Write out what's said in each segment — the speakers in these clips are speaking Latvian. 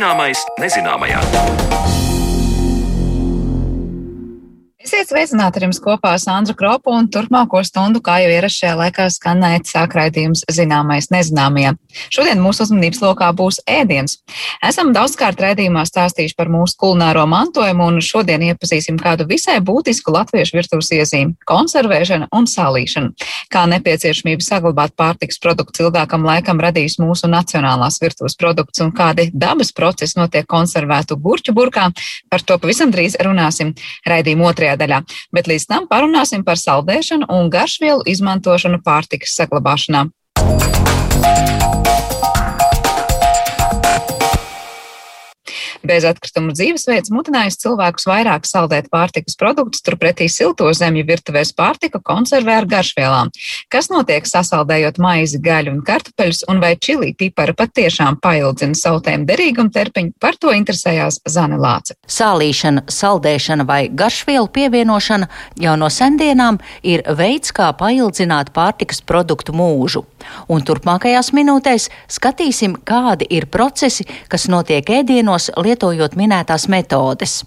Zināmais nezināmajā. Esiet sveicināti ar jums kopā Sandra Kropa un turpmāko stundu, kā jau ierasts šajā laikā, skanēt sākraidījums zināmais nezināmajā. Šodien mūsu uzmanības lokā būs ēdiens. Esam daudzkārt raidījumā stāstījuši par mūsu kulināro mantojumu un šodien iepazīsim kādu visai būtisku latviešu virtuves iezīmi - konservēšana un salīšana. Kā nepieciešamība saglabāt pārtiks produktus ilgākam laikam radījis mūsu nacionālās virtuves produkts un kādi dabas procesi notiek konservētu gurķu burkā, par to pavisam drīz runāsim raidījuma otrajā daļā, bet līdz tam parunāsim par saldēšanu un garšvielu izmantošanu pārtikas saglabāšanā. Bez atkritumu dzīvesveids mutinājis cilvēkus vairāk saldēt pārtikas produktus, turpretī silto zemju virtuvēs pārtika konservē ar garšvielām. Kas notiek sasaldējot maizi, gaļu un kartupeļus, un vai čili pipara patiešām paildzina sautēm derīgumu terpiņu, par to interesējās Zane Lāce. Sālīšana, saldēšana vai garšvielu pievienošana jau no sendienām ir veids, kā paildzināt pārtikas produktu mūžu. Un turpmākajās minūtēs skatīsim, kādi ir procesi, kas notiek ēdienos, lietojot minētās metodes.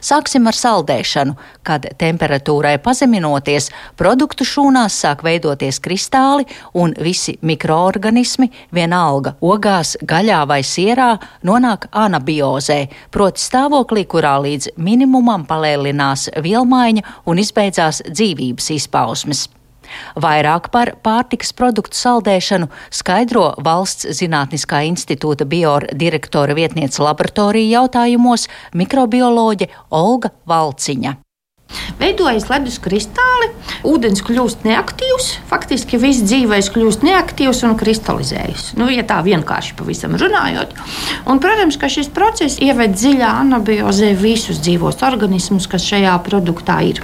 Sāksim ar saldēšanu, kad temperatūrai pazeminoties, produktu šūnās sāk veidoties kristāli un visi mikroorganismi, vienalga ogās, gaļā vai sierā, nonāk anabiozē, proti stāvoklī, kurā līdz minimumam palēlinās vielmaiņa un izbeidzās dzīvības izpausmes. Vairāk par pārtikas produktu saldēšanu skaidro Valsts Zinātniskā institūta biodirektora vietniece laboratorija jautājumos mikrobioloģe Olga Valciņa. Veidojas ledus kristāli, ūdens kļūst neaktīvs, faktiski viss dzīvais kļūst neaktīvs un kristalizējas. Nu, ja tā vienkārši pavisam runājot. Un, protams, ka šis process ieved dziļā anabiozē visus dzīvos organismus, kas šajā produktā ir.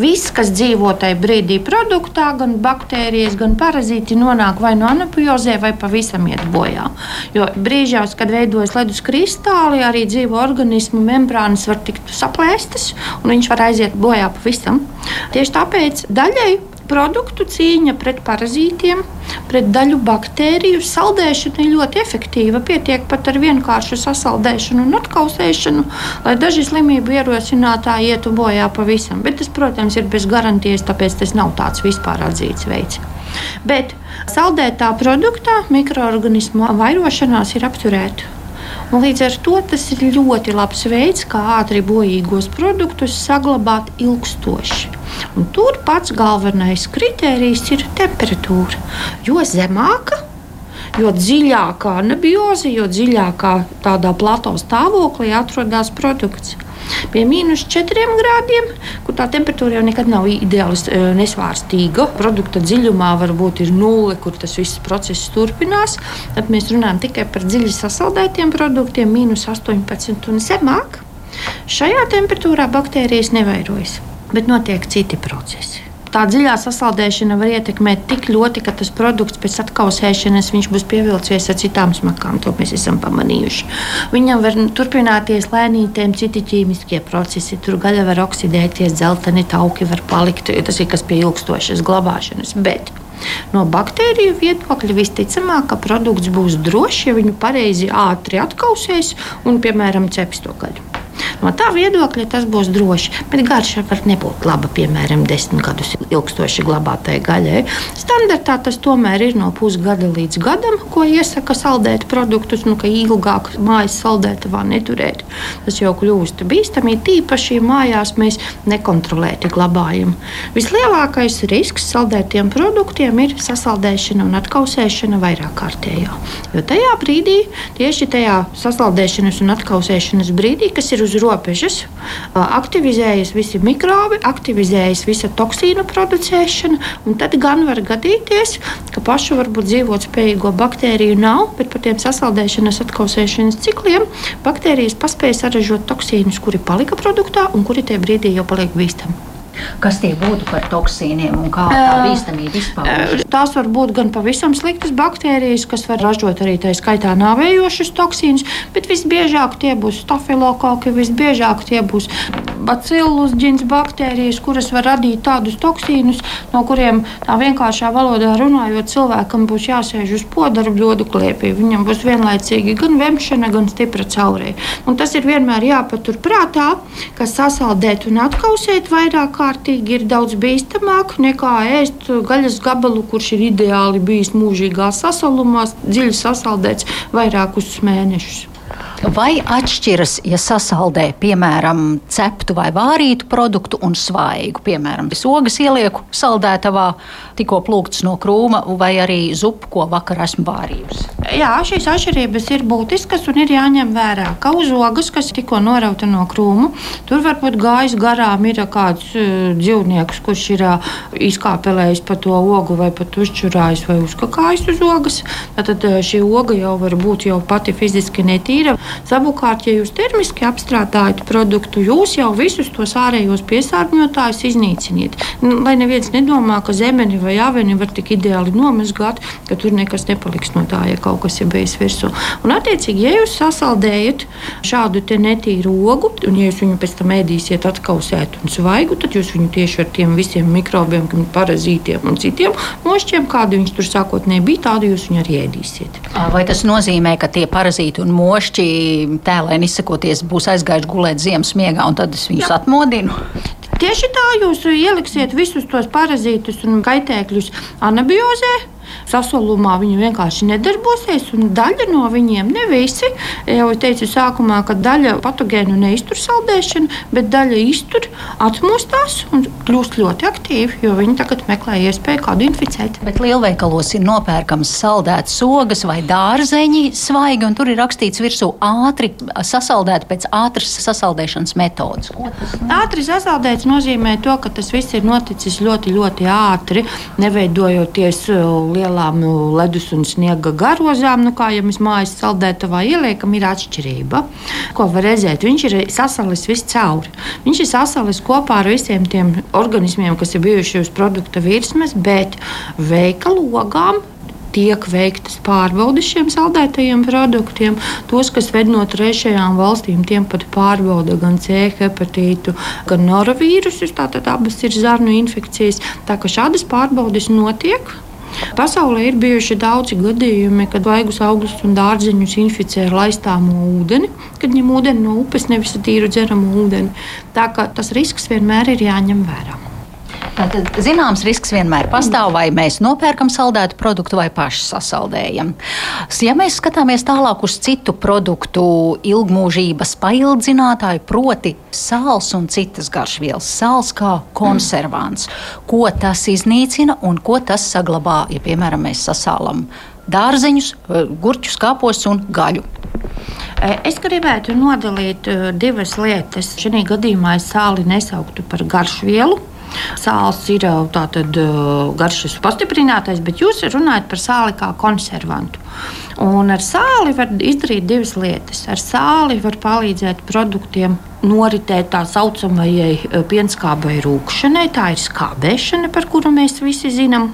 Viss, kas dzīvo tajā brīdī produktā, gan baktērijas, gan parazīti, nonāk vai no anapiozē, vai pavisam iet bojā. Jo brīžos, kad veidojas ledus kristāli, arī dzīvo organismu membrānas var tikt saplēstas, un viņš var aiziet bojā pavisam. Tieši tāpēc daļai produktu cīņa pret parazītiem, pret daļu baktēriju saldēšana ir ļoti efektīva. Pietiek pat ar vienkāršu sasaldēšanu un atkausēšanu, lai daži slimību ierosinātāji ietu bojā pavisam. Bet tas, protams, ir bez garantijas, tāpēc tas nav tāds vispār atzīts veids. Bet saldētā produktā mikroorganismu vairošanās ir apturēta. Un līdz ar to tas ir ļoti labs veids, kā ātri bojīgos produktus saglabāt ilgstoši. Un tur pats galvenais kriterijs ir temperatūra. Jo zemāka, jo dziļākā anabioze, jo dziļākā tādā plato stāvoklī atrodas produkts. Pie mīnus 4 grādiem, kur tā temperatūra jau nekad nav ideāli e, nesvārstīga, produkta dziļumā varbūt ir nulle, kur tas viss process turpinās. Tad mēs runājam tikai par dziļi sasaldētiem produktiem, mīnus 18 un zemāk. Šajā temperatūrā baktērijas nevairojas, bet notiek citi procesi tā dziļā sasaldēšana var ietekmēt tik ļoti, ka tas produkts pēc atkausēšanas būs pievilcies ar citām smakām. To mēs esam pamanījuši. Viņam var turpināties lēnītēm citi ķīmiskie procesi. Tur gaļa var oksidēties, dzelteni tauki var palikt. Tas ir kas pie ilgstošas glabāšanas. Bet No baktēriju viedokļa visticamāk, ka produkts būs drošs, ja viņu pareizi ātri atkausēs un, piemēram, ceps to gaļu. No tā viedokļa tas būs droši, bet garša var nebūt laba, piemēram, desmit gadus ilgstoši glabātai gaļai. Standartā tas tomēr ir no pusgada līdz gadam, ko iesaka saldēt produktus, nu, ka ilgāk mājas saldētavā neturēt. Tas jau kļūst bīstami, tīpaši mājās mēs nekontrolēti glabājam. Vislielākais risks saldētiem produktiem ir sasaldēšana un atkausēšana vairāk kārtējā. Jo tajā brīdī, tieši tajā sasaldēšanas un atkausēšanas brīdī, kas ir uz robežas, aktivizējas visi mikrobi, aktivizējas visa toksīnu producēšana, tad gan var gadīties, ka pašu varbūt dzīvot spējīgo baktēriju nav, bet par tiem sasaldēšanas atkausēšanas cikliem baktērijas paspēja saražot toksīnus, kuri palika produktā un kuri tie brīdī jau paliek bīstami. Kas tie būtu par toksīniem un kā tā bīstamība izpaužas? Tās var būt gan pavisam sliktas baktērijas, kas var ražot arī tā skaitā nāvējošus toksīnus, bet visbiežāk tie būs stafilokoki, visbiežāk tie būs bacillus ģins baktērijas, kuras var radīt tādus toksīnus, no kuriem tā vienkāršā valodā runājot, cilvēkam būs jāsēž uz podaru bļodu kliepī. Viņam būs vienlaicīgi gan vemšana, gan stipra caurē. Un tas ir vienmēr jāpatur prātā, ka sasaldēt un atkausēt vairāk kārtīgi ir daudz bīstamāk nekā ēst gaļas gabalu, kurš ir ideāli bijis mūžīgā sasalumā, dziļi sasaldēts vairākus mēnešus. Vai atšķiras, ja sasaldē, piemēram, ceptu vai vārītu produktu un svaigu? Piemēram, es ogas ielieku saldētavā, tikko plūkts no krūma, vai arī zupu, ko vakar esmu vārījusi. Jā, šīs atšķirības ir būtiskas un ir jāņem vērā, ka uz ogas, kas tikko norauta no krūma, tur varbūt gājis garām ir kāds uh, dzīvnieks, kurš ir uh, izkāpelējis pa to ogu vai pat uzčurājis vai uzkakājis uz ogas. Tad uh, šī oga jau var būt jau pati fiziski netīra. Savukārt, ja jūs termiski apstrādājat produktu, jūs jau visus tos ārējos piesārņotājus iznīciniet. Nu, lai neviens nedomā, ka zemeni vai aveni var tik ideāli nomazgāt, ka tur nekas nepaliks no tā, ja kaut kas ir bijis virsū. Un, attiecīgi, ja jūs sasaldējat šādu netīru ogu, un ja jūs viņu pēc tam ēdīsiet atkausēt un svaigu, tad jūs viņu tieši ar tiem visiem mikrobiem, parazītiem un citiem nošķiem, kādi viņš tur sākotnēji bija, tādu jūs viņu arī ēdīsiet. Vai tas nozīmē, ka tie parazīti un mošķi tēlēni izsakoties, būs aizgājuši gulēt ziemas miegā, un tad es viņus Jā. atmodinu. Tieši tā jūs ieliksiet visus tos parazītus un kaitēkļus anabiozē sasolumā viņi vienkārši nedarbosies. Daļa no viņiem, ne visi, jau teicu sākumā, ka daļa patogēnu neiztur saldēšanu, bet daļa iztur, atmostās un kļūst ļoti aktīvi, jo viņi tagad meklē iespēju kādu inficēt. Bet lielveikalos ir nopērkams saldēts ogas vai dārzeņi svaigi, un tur ir rakstīts virsū ātri sasaldēt pēc ātras sasaldēšanas metodas. Ātri sasaldēts nozīmē to, ka tas viss ir noticis ļoti, ļoti ātri, neveidojoties lielā lielām nu, ledus un sniega garozām, nu, kā jau mēs mājas saldētavā ieliekam, ir atšķirība. Ko var redzēt? Viņš ir sasalis viscauri. Viņš ir sasalis kopā ar visiem tiem organismiem, kas ir bijuši uz produkta virsmas, bet veikalogām tiek veiktas pārbaudes šiem saldētajiem produktiem. Tos, kas ved no trešajām valstīm, tiem pat pārbauda gan C hepatītu, gan noravīrusus. Tātad abas ir zarnu infekcijas. Tā kā šādas pārbaudes notiek. Pasaulē ir bijuši daudzi gadījumi, kad vaigus augļus un dārzeņus inficē ar laistāmo ūdeni, kad ņem ūdeni no upes, nevis tīru dzeramu ūdeni. Tā kā tas risks vienmēr ir jāņem vērā. Tātad zināms risks vienmēr pastāv, vai mēs nopērkam saldētu produktu vai paši sasaldējam. Ja mēs skatāmies tālāk uz citu produktu ilgmūžības paildzinātāju, proti sāls un citas garšvielas, sāls kā konservants, ko tas iznīcina un ko tas saglabā, ja piemēram mēs sasālam dārzeņus, gurķus, kāpos un gaļu. Es gribētu nodalīt divas lietas. Šajā gadījumā es sāli nesauktu par garšvielu. Sāls ir tātad garšas pastiprinātais, bet jūs runājat par sāli kā konservantu. Un ar sāli var izdarīt divas lietas. Ar sāli var palīdzēt produktiem noritēt tā saucamajai pienskābai rūkšanai. Tā ir skābēšana, par kuru mēs visi zinām.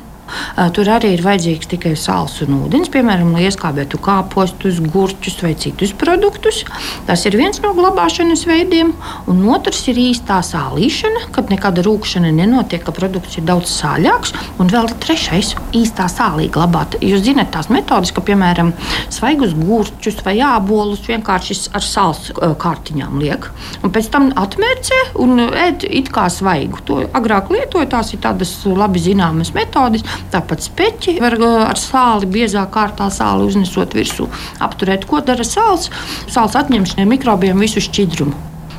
Tur arī ir vajadzīgs tikai sāls un ūdens, piemēram, lai ieskābētu kāpostus, gurķus vai citus produktus. Tas ir viens no glabāšanas veidiem, un otrs ir īstā sālīšana, kad nekāda rūkšana nenotiek, ka produkts ir daudz sāļāks. Un vēl trešais - īstā sālī glabāt. Jūs zināt tās metodas, ka, piemēram, svaigus gurķus vai ābolus vienkārši ar sāls kārtiņām liek, un pēc tam atmērcē un ēd it kā svaigu. To agrāk lietoja, tās ir tādas labi zināmas metodas. Tāpat speķi var uh, ar sāli, biezā kārtā sāli uznesot virsū, apturēt. Ko dara sāls? Sāls atņem šiem mikrobiem visu šķidrumu.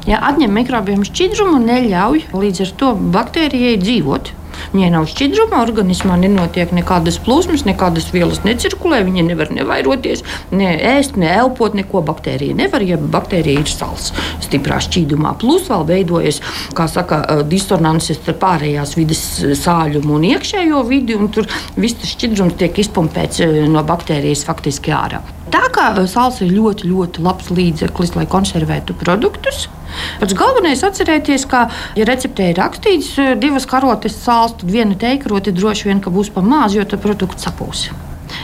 Ja atņem mikrobiem šķidrumu, neļauj līdz ar to baktērijai dzīvot. Viņai nav šķidruma, organismā nenotiek nekādas plūsmas, nekādas vielas necirkulē, viņa nevar nevairoties, ne ēst, ne elpot, neko baktērija nevar, ja baktērija ir sals stiprā šķīdumā. Plus vēl veidojas, kā saka, disonances starp pārējās vidas sāļumu un iekšējo vidi, un tur viss šķidrums tiek izpumpēts no baktērijas faktiski ārā. Tā kā sāls ir ļoti, ļoti labs līdzeklis, lai konservētu produktus. Pats galvenais ir atcerēties, ka, ja receptē ir rakstīts divas karotes sāls, tad viena teikrote droši vien būs pa maz, jo tad produkts sapūs.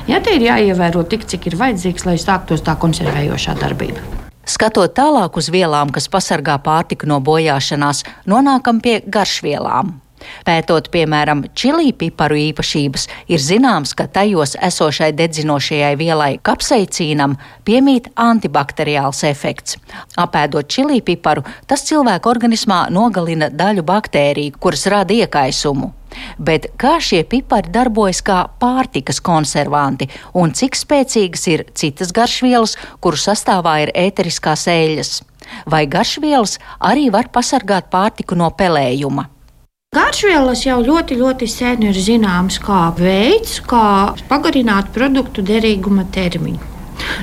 Ja te ir jāievēro tik, cik ir vajadzīgs, lai sāktos tā konservējošā darbība. Skatot tālāk uz vielām, kas pasargā pārtiku no bojāšanās, nonākam pie garšvielām. Pētot, piemēram, čili piparu īpašības, ir zināms, ka tajos esošai dedzinošajai vielai kapseicīnam piemīt antibakteriāls efekts. Apēdot čili piparu, tas cilvēku organismā nogalina daļu baktēriju, kuras rada iekaisumu. Bet kā šie pipari darbojas kā pārtikas konservanti un cik spēcīgas ir citas garšvielas, kuru sastāvā ir ēteriskās eļļas? Vai garšvielas arī var pasargāt pārtiku no pelējuma? Garšvielas jau ļoti, ļoti sen ir zināms kā veids, kā pagarināt produktu derīguma termiņu.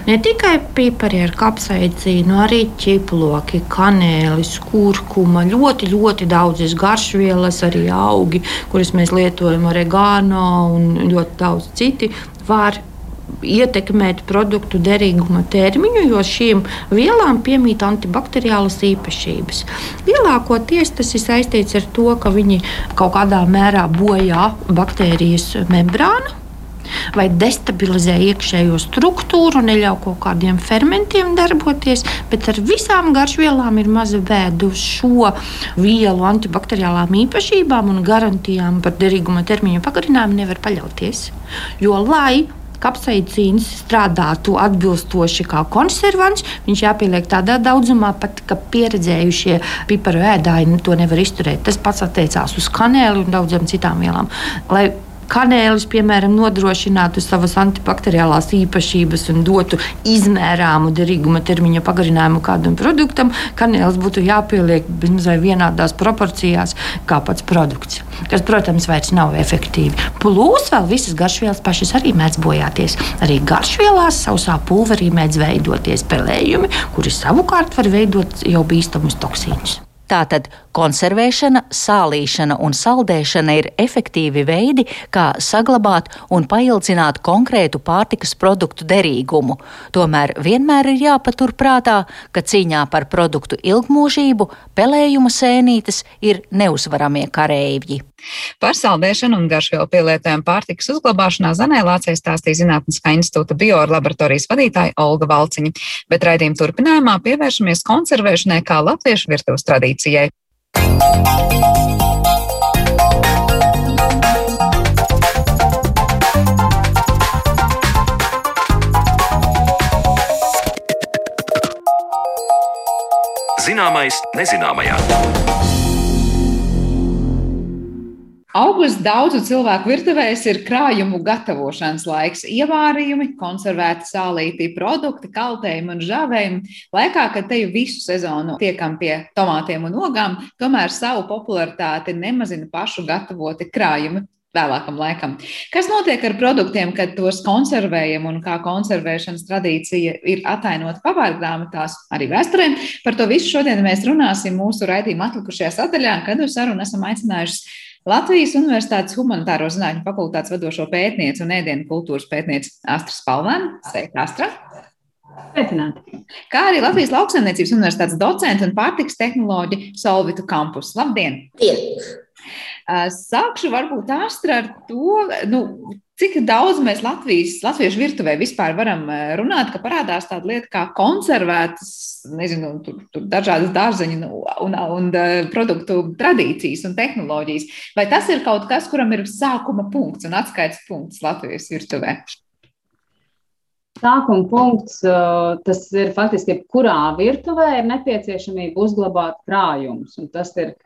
Ne tikai pipari ar kapsaicīnu, arī ķiploki, kanēlis, kurkuma, ļoti, ļoti daudzas garšvielas, arī augi, kuras mēs lietojam, oregano un ļoti daudz citi var ietekmēt produktu derīguma termiņu, jo šīm vielām piemīt antibakteriālas īpašības. Lielākoties tas ir saistīts ar to, ka viņi kaut kādā mērā bojā baktērijas membrānu vai destabilizē iekšējo struktūru, neļauj kaut kādiem fermentiem darboties, bet ar visām garšvielām ir maza vēda uz šo vielu antibakteriālām īpašībām un garantijām par derīguma termiņu pagarinājumu nevar paļauties. Jo, lai kapsaicīns strādātu atbilstoši kā konservants, viņš jāpieliek tādā daudzumā, pat ka pieredzējušie piparu ēdāji nu, to nevar izturēt. Tas pats attiecās uz kanēli un daudzām citām vielām. Lai kanēlis, piemēram, nodrošinātu savas antibakteriālās īpašības un dotu izmērāmu derīguma termiņa pagarinājumu kādam produktam, kanēlis būtu jāpieliek bezmazliet vienādās proporcijās kā pats produkts. Kas, protams, vairs nav efektīvi. Plus vēl visas garšvielas pašas arī mēdz bojāties. Arī garšvielās sausā pulverī mēdz veidoties pelējumi, kuri savukārt var veidot jau bīstamus toksīnus. Tātad konservēšana, sālīšana un saldēšana ir efektīvi veidi, kā saglabāt un paildzināt konkrētu pārtikas produktu derīgumu. Tomēr vienmēr ir jāpatur prātā, ka cīņā par produktu ilgmūžību pelējuma sēnītes ir neuzvaramie kareivji. Par saldēšanu un garšvielu pielietojumu pārtikas uzglabāšanā Zanē Lācē stāstīja Zinātniskā institūta biolaboratorijas vadītāja Olga Valciņa, bet raidījuma turpinājumā pievēršamies konservēšanai kā latviešu virtuves tradīcijai. Zināmais nezināmajā. Augusts daudzu cilvēku virtuvēs ir krājumu gatavošanas laiks, ievārījumi, konservēti sālīti produkti, kaltējumi un žāvējumi. Laikā, kad te visu sezonu tiekam pie tomātiem un ogām, tomēr savu popularitāti nemazina pašu gatavoti krājumi vēlākam laikam. Kas notiek ar produktiem, kad tos konservējam un kā konservēšanas tradīcija ir atainota pavārgrāmatās, arī vēsturē? Par to visu šodien mēs runāsim mūsu raidījuma atlikušajā sadaļā, kad uz sarunu esam aicinājuši Latvijas Universitātes Humanitāro zinātņu fakultātes vadošo pētnieci un ēdienu kultūras pētnieci Astra Spalvēnu. Sveika, Astra! Sveicināti! Kā arī Latvijas Lauksaimniecības Universitātes docenta un pārtiks tehnoloģi Solvitu Kampus. Labdien! Dien. Sākšu varbūt āstri ar to, nu, cik daudz mēs Latvijas, latviešu virtuvē vispār varam runāt, ka parādās tāda lieta kā konservētas, nezinu, tur, tur dažādas dārzeņu un, un, un produktu tradīcijas un tehnoloģijas. Vai tas ir kaut kas, kuram ir sākuma punkts un atskaites punkts Latvijas virtuvē? Sākuma punkts, tas ir faktiski, kurā virtuvē ir nepieciešamība uzglabāt krājumus. Tas ir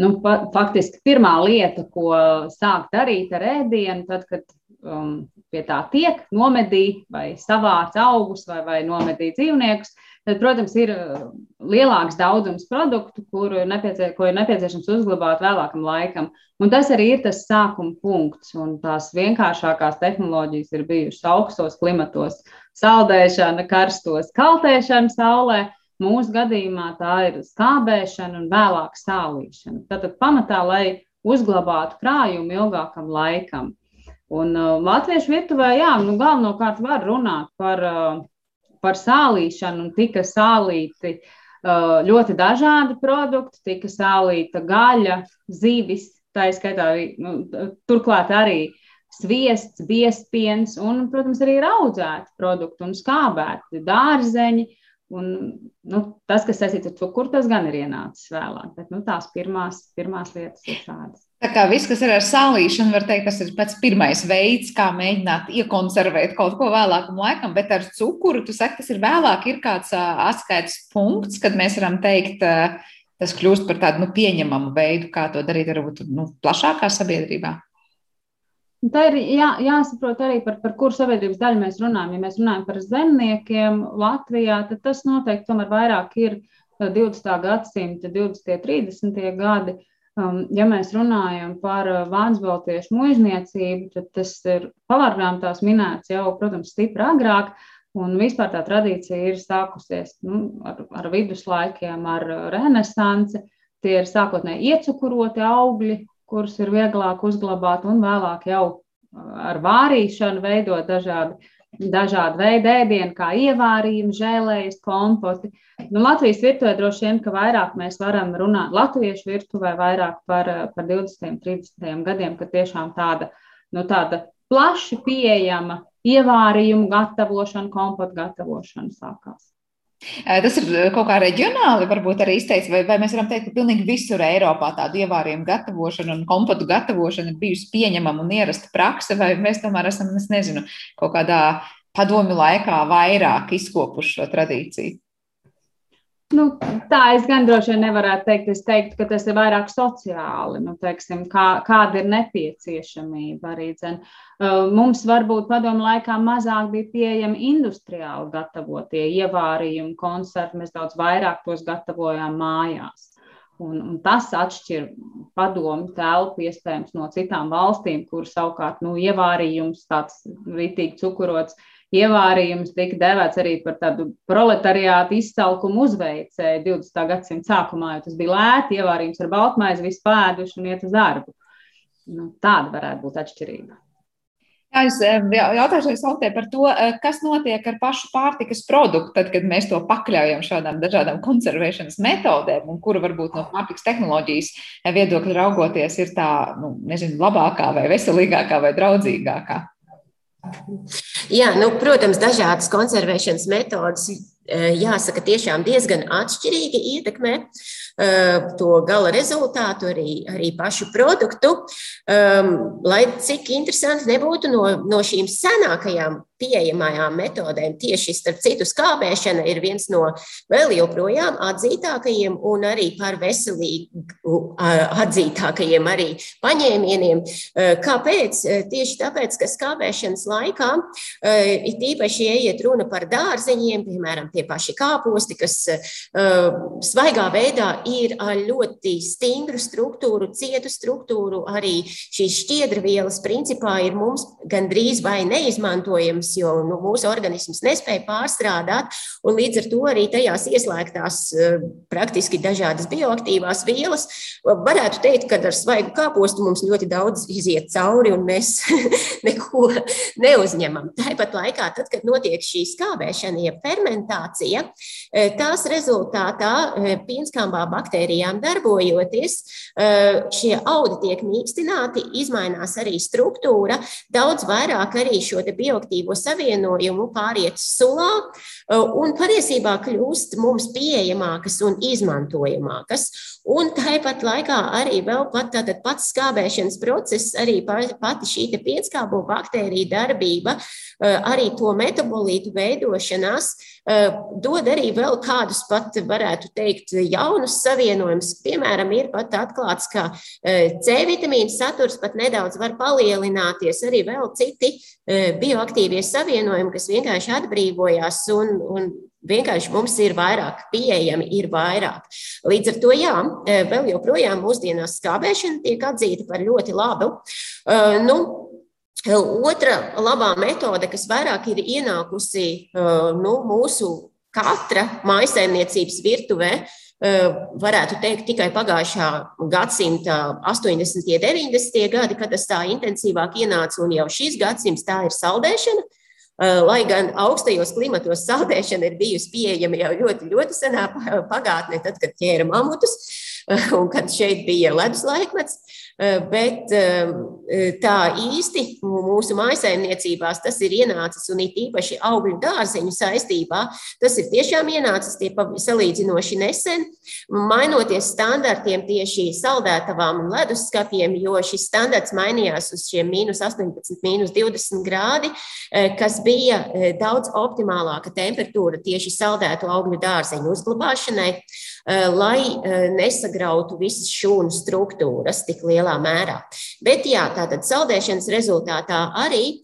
nu, pa, faktiski pirmā lieta, ko sākt darīt ar ēdienu, tad, kad um, pie tā tiek nomedīt vai savāc augus vai, vai nomedīt dzīvniekus, tad, protams, ir uh, lielāks daudzums produktu, kuru nepiecie, ko ir nepieciešams uzglabāt vēlākam laikam. Un tas arī ir tas sākuma punkts. Un tās vienkāršākās tehnoloģijas ir bijušas augstos klimatos, saldēšana, karstos, kaltēšana saulē. Mūsu gadījumā tā ir skābēšana un vēlāk sālīšana. Tātad pamatā, lai uzglabātu krājumu ilgākam laikam. Un uh, latviešu virtuvē, jā, nu, galvenokārt var runāt par, uh, par sālīšanu, un tika sālīti uh, ļoti dažādi produkti, tika sālīta gaļa, zivis, tā izskaitā arī, nu, turklāt arī sviests, biezpiens un, protams, arī raudzēti produkti un skābēti dārzeņi Un, nu, tas, kas saistīts ar cukuru, tas gan ir ienācis vēlāk. Bet nu, tās pirmās, pirmās lietas ir šādas. Tā kā viss, kas ir ar sālīšanu, var teikt, tas ir pats pirmais veids, kā mēģināt iekonservēt kaut ko vēlākam laikam, bet ar cukuru, tu saki, tas ir vēlāk, ir kāds atskaites punkts, kad mēs varam teikt, tas kļūst par tādu nu, pieņemamu veidu, kā to darīt varbūt nu, plašākā sabiedrībā. Tā ir jā, jāsaprot arī par, par kuru sabiedrības daļu mēs runājam. Ja mēs runājam par zemniekiem Latvijā, tad tas noteikti tomēr vairāk ir 20. gadsimta, 20. un 30. gadi. Um, ja mēs runājam par vācu mūžniecību, tad tas ir pavārgrāmatās minēts jau, protams, stipri agrāk. Un vispār tā tradīcija ir sākusies nu, ar, ar viduslaikiem, ar renesansi. Tie ir sākotnēji iecukuroti augļi, kurus ir vieglāk uzglabāt, un vēlāk jau ar vārīšanu veidot dažādi, dažādi veidi ēdienu, kā ievārījumi, žēlējas, kompoti. Nu, Latvijas virtuvē droši vien, ka vairāk mēs varam runāt latviešu virtuvē vairāk par, par 20, 30 gadiem, kad tiešām tāda, nu, tāda plaši pieejama ievārījumu gatavošana, kompotu gatavošana sākās. Tas ir kaut kā reģionāli, varbūt arī izteikts, vai, vai mēs varam teikt, ka pilnīgi visur Eiropā tāda ievārījuma gatavošana un kompotu gatavošana ir bijusi pieņemama un ierasta prakse, vai mēs tomēr esam, es nezinu, kaut kādā padomju laikā vairāk izkopuši šo tradīciju? Nu, tā es gan droši vien nevarētu teikt. Es teiktu, ka tas ir vairāk sociāli. Nu, teiksim, kā, kāda ir nepieciešamība arī. Dzen. Mums varbūt padomu laikā mazāk bija pieejami industriāli gatavotie ievārījumi, koncerti. Mēs daudz vairāk tos gatavojām mājās. Un, un tas atšķir padomu telpu iespējams no citām valstīm, kur savukārt nu, ievārījums tāds rītīgi cukurots ievārījums tika devēts arī par tādu proletariātu izcaukumu uzveicēju 20. gadsimta sākumā, jo tas bija lēti, ievārījums ar baltmaizi, visu pēduši un iet uz darbu. Nu, tāda varētu būt atšķirība. Jā, es jautāšu Saltē par to, eh, kas notiek ar pašu pārtikas produktu, tad, kad mēs to pakļaujam šādām dažādām konservēšanas metodēm, un kura varbūt no pārtikas tehnoloģijas viedokļa raugoties ir tā, nu, nezinu, labākā vai veselīgākā vai draudzīgākā. Jā, nu, protams, dažādas konservēšanas metodas, eh, jāsaka, tiešām diezgan atšķirīgi ietekmē to gala rezultātu, arī, arī pašu produktu. Um, lai cik interesanti nebūtu no, no šīm senākajām pieejamajām metodēm. Tieši starp citu, skābēšana ir viens no vēl joprojām atzītākajiem un arī par veselīgu atzītākajiem arī paņēmieniem. Kāpēc? Tieši tāpēc, ka skābēšanas laikā ir īpaši ieiet runa par dārzeņiem, piemēram, tie paši kāposti, kas svaigā veidā ir ar ļoti stingru struktūru, cietu struktūru, arī šīs šķiedrvielas principā ir mums gandrīz vai neizmantojams jo nu, mūsu organisms nespēja pārstrādāt, un līdz ar to arī tajās ieslēgtās eh, praktiski dažādas bioaktīvās vielas. Varētu teikt, ka ar svaigu kāpostu mums ļoti daudz iziet cauri, un mēs neko neuzņemam. Tāpat laikā, tad, kad notiek šī skābēšana, jeb fermentācija, eh, tās rezultātā eh, pienskābā baktērijām darbojoties, šie audi tiek mīkstināti, izmainās arī struktūra, daudz vairāk arī šo bioaktīvo savienojumu pāriet sulā un patiesībā kļūst mums pieejamākas un izmantojamākas. Un tāpat laikā arī vēl pat tātad pats skābēšanas process, arī pati šī pienskābo baktērija darbība, arī to metabolītu veidošanās dod arī vēl kādus pat, varētu teikt, jaunus savienojumus. Piemēram, ir pat atklāts, ka C vitamīna saturs pat nedaudz var palielināties, arī vēl citi bioaktīvie savienojumi, kas vienkārši atbrīvojās un, un Vienkārši mums ir vairāk, pieejami ir vairāk. Līdz ar to, jā, vēl joprojām mūsdienās skābēšana tiek atzīta par ļoti labu. Nu, otra labā metode, kas vairāk ir ienākusi nu, mūsu katra maisaimniecības virtuvē, varētu teikt, tikai pagājušā gadsimta 80. un 90. gadi, kad tas tā intensīvāk ienāca, un jau šis gadsimts tā ir saldēšana. Lai gan augstajos klimatos saldēšana ir bijusi pieejama jau ļoti, ļoti senā pagātnē, tad, kad ķēra mamutus, un kad šeit bija ledus laikmets. Bet tā īsti mūsu mājsaimniecībās tas ir ienācis un it īpaši augļu dārzeņu saistībā. Tas ir tiešām ienācis tie salīdzinoši nesen, mainoties standartiem tieši saldētavām un leduskapiem, jo šis standarts mainījās uz šiem mīnus 18, mīnus 20 grādi, kas bija daudz optimālāka temperatūra tieši saldētu augļu dārzeņu uzglabāšanai, lai nesagrautu visas šūnu struktūras tik lielā mērā. Bet jā, tātad saldēšanas rezultātā arī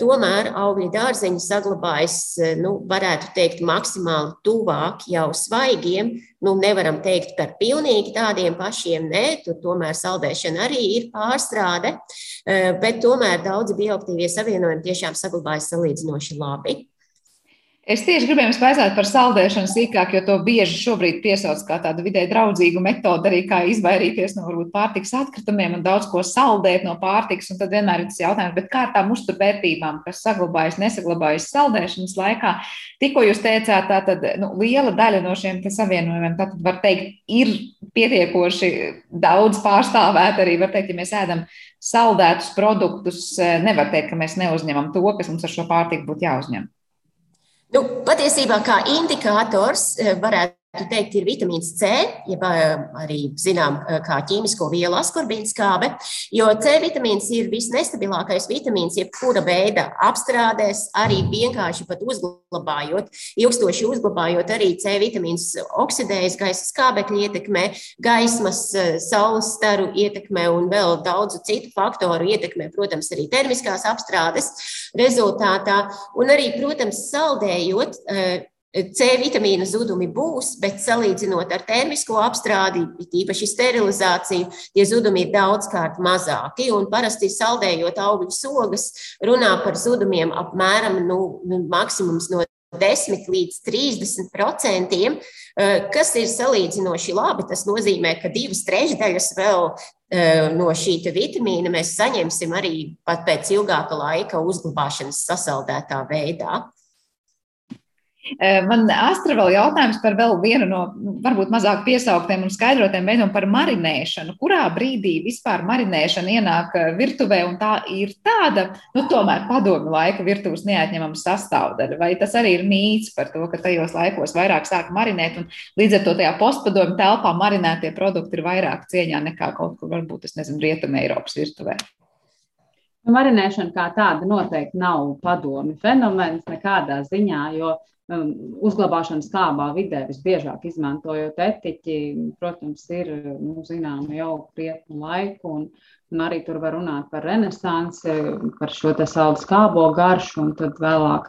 tomēr augļu dārzeņi saglabājas, nu, varētu teikt, maksimāli tuvāk jau svaigiem. Nu, nevaram teikt par pilnīgi tādiem pašiem, nē, tur tomēr saldēšana arī ir pārstrāde, bet tomēr daudzi bioaktīvie savienojumi tiešām saglabājas salīdzinoši labi. Es tieši gribēju jums pajautāt par saldēšanu sīkāk, jo to bieži šobrīd piesauc kā tādu vidē draudzīgu metodi, arī kā izvairīties no varbūt pārtiks atkritumiem un daudz ko saldēt no pārtiks. Un tad vienmēr ir tas jautājums, bet kā tām uzturvērtībām, kas saglabājas, nesaglabājas saldēšanas laikā, tikko jūs teicāt, tā tad nu, liela daļa no šiem savienojumiem, tad var teikt, ir pietiekoši daudz pārstāvēt arī, var teikt, ja mēs ēdam saldētus produktus, nevar teikt, ka mēs neuzņemam to, kas mums ar šo pārtiku būtu jāuzņem. Nu, patiesībā kā indikators eh, varētu teikt, ir vitamīns C, jeb arī zinām, kā ķīmisko vielu askorbīnskābe, jo C vitamīns ir visnestabilākais vitamīns, jebkura veida apstrādēs, arī vienkārši pat uzglabājot, ilgstoši uzglabājot arī C vitamīns oksidējas gaisa skābekļa ietekmē, gaismas, saules staru ietekmē un vēl daudzu citu faktoru ietekmē, protams, arī termiskās apstrādes rezultātā. Un arī, protams, saldējot C vitamīna zudumi būs, bet salīdzinot ar termisko apstrādi, īpaši sterilizāciju, tie zudumi ir daudzkārt mazāki. Parasti saldējot augļu sogas, runā par zudumiem apmēram nu, nu maksimums no 10 līdz 30 procentiem, eh, kas ir salīdzinoši labi. Tas nozīmē, ka divas trešdaļas vēl eh, no šī vitamīna mēs saņemsim arī pat pēc ilgāka laika uzglabāšanas sasaldētā veidā. Eh, man Astra vēl jautājums par vēl vienu no varbūt mazāk piesauktiem un skaidrotiem veidiem par marinēšanu. Kurā brīdī vispār marinēšana ienāk eh, virtuvē un tā ir tāda, nu tomēr padomu laika virtuves neatņemama sastāvdaļa? Vai tas arī ir mīts par to, ka tajos laikos vairāk sāk marinēt un līdz ar to tajā postpadomu telpā marinētie produkti ir vairāk cieņā nekā kaut kur varbūt, es nezinu, Rietuma Eiropas virtuvē? Marinēšana kā tāda noteikti nav padomi fenomens nekādā ziņā, jo uzglabāšanas kābā vidē visbiežāk izmantojot etiķi, protams, ir nu, zināma jau krietnu laiku. Un, un arī tur var runāt par renesansi, par šo saldu skābo garšu, un tad vēlāk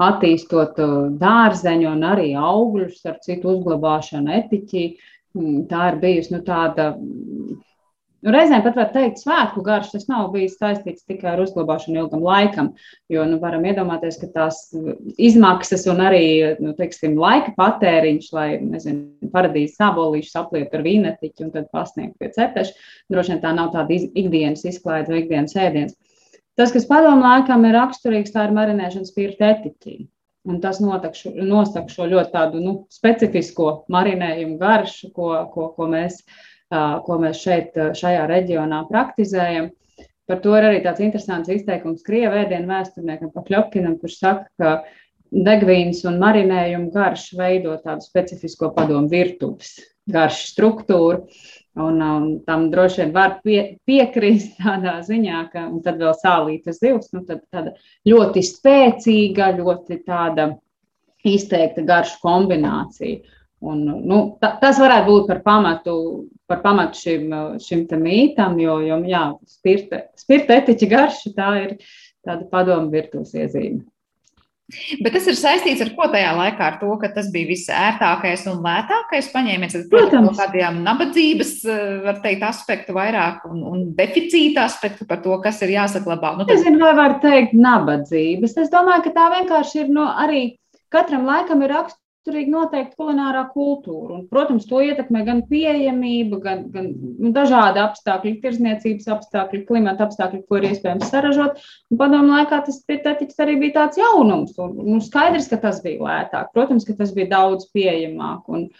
attīstot uh, dārzeņu un arī augļus ar citu uzglabāšanu etiķi. Mm, tā ir bijusi nu, tāda Nu, reizēm pat var teikt, svētku garš tas nav bijis saistīts tikai ar uzglabāšanu ilgam laikam, jo nu, varam iedomāties, ka tās izmaksas un arī nu, teiksim, laika patēriņš, lai nezinu, paradīzes sābolīšus apliet ar vīnetiķu un tad pasniegt pie cepeša, droši vien tā nav tāda ikdienas izklaide vai ikdienas ēdiens. Tas, kas padomu laikam ir raksturīgs, tā ir marinēšana spirta etiķī. Un tas šo, nosaka šo ļoti tādu nu, specifisko marinējumu garšu, ko, ko, ko mēs ko mēs šeit, šajā reģionā praktizējam. Par to ir arī tāds interesants izteikums Krievijas vēsturniekam Pakļopkinam, kurš saka, ka degvīns un marinējuma garš veido tādu specifisko padomu virtuves garšu struktūru. Un um, tam droši vien var pie, piekrist tādā ziņā, ka tad vēl sālītas zivs, nu tad tāda ļoti spēcīga, ļoti tāda izteikta garšu kombinācija. Un, nu, ta, tas varētu būt par pamatu, par pamatu šim, šim mītam, jo, jo jā, spirta, spirta etiķa garša tā ir tāda padomu virtuves iezīme. Bet tas ir saistīts ar ko tajā laikā? Ar to, ka tas bija visērtākais un lētākais paņēmiens. Protams, kādiem nabadzības, var teikt, aspektu vairāk un, un deficīta aspektu par to, kas ir jāsaglabā. Nu, tad... Es nezinu, vai var teikt nabadzības. Es domāju, ka tā vienkārši ir no arī katram laikam ir rakst, raksturīga noteikti kulinārā kultūra. Un, protams, to ietekmē gan pieejamība, gan, gan nu, dažādi apstākļi, tirzniecības apstākļi, klimata apstākļi, ko ir iespējams saražot. Padomu laikā tas pietetiks arī bija tāds jaunums. Un, nu, skaidrs, ka tas bija lētāk. Protams, ka tas bija daudz pieejamāk. Un,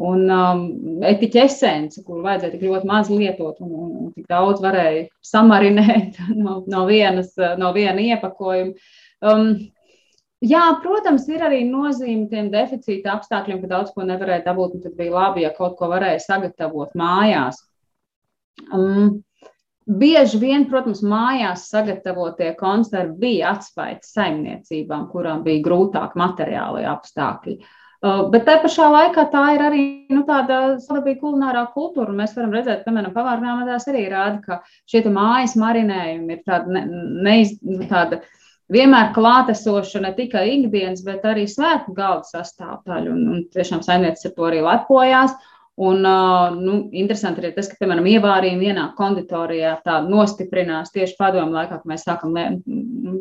Un um, etiķa esence, kuru vajadzēja tik ļoti maz lietot, un, un, un tik daudz varēja samarinēt no, no, vienas, no viena iepakojuma. Um, Jā, protams, ir arī nozīme tiem deficīta apstākļiem, ka daudz ko nevarēja dabūt. Tad bija labi, ja kaut ko varēja sagatavot mājās. Um, bieži vien, protams, mājās sagatavotie konservi bija atspējas saimniecībām, kurām bija grūtāk materiālai apstākļi. Uh, bet te pašā laikā tā ir arī nu, tāda sadarbība kulinārā kultūra. Mēs varam redzēt, piemēram, pavārgrāmatās arī rāda, ka šie mājas marinējumi ir tāda, ne, neiz, nu, tāda uh, vienmēr klātesoša ne tikai ikdienas, bet arī svētku galda sastāvdaļa. Un, un tiešām saimniecis ar to arī lepojās. Un, nu, interesanti arī tas, ka, piemēram, ievārījumi vienā konditorijā tā nostiprinās tieši padomu laikā, kad mēs sākam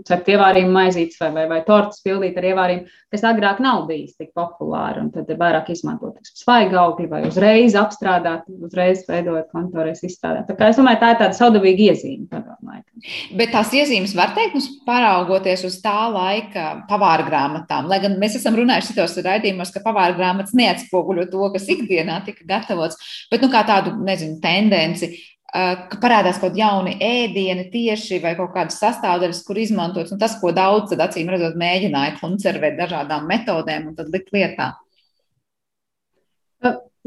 cept ievārījumu maizītes vai, vai, vai tortas pildīt ar ievārījumu, kas agrāk nav bijis tik populāri. Un tad ir vairāk izmantot svaiga augļi vai uzreiz apstrādāt, uzreiz veidot kontorēs izstrādāt. Tā kā es domāju, tā ir tāda saudabīga iezīme padomu laikam. Bet tās iezīmes var teikt, mums paraugoties uz tā laika pavāra grāmatām, lai gan mēs esam runājuši citos raidījumos, ka pavāra grāmatas neatspoguļo to, kas ikdienā tika gatavots, bet nu, kā tādu nezinu, tendenci, ka parādās kaut kādi jauni ēdieni tieši vai kaut kādas sastāvdaļas, kur izmantots. Un tas, ko daudz, tad acīm redzot, mēģināja konservēt dažādām metodēm un tad likt lietā.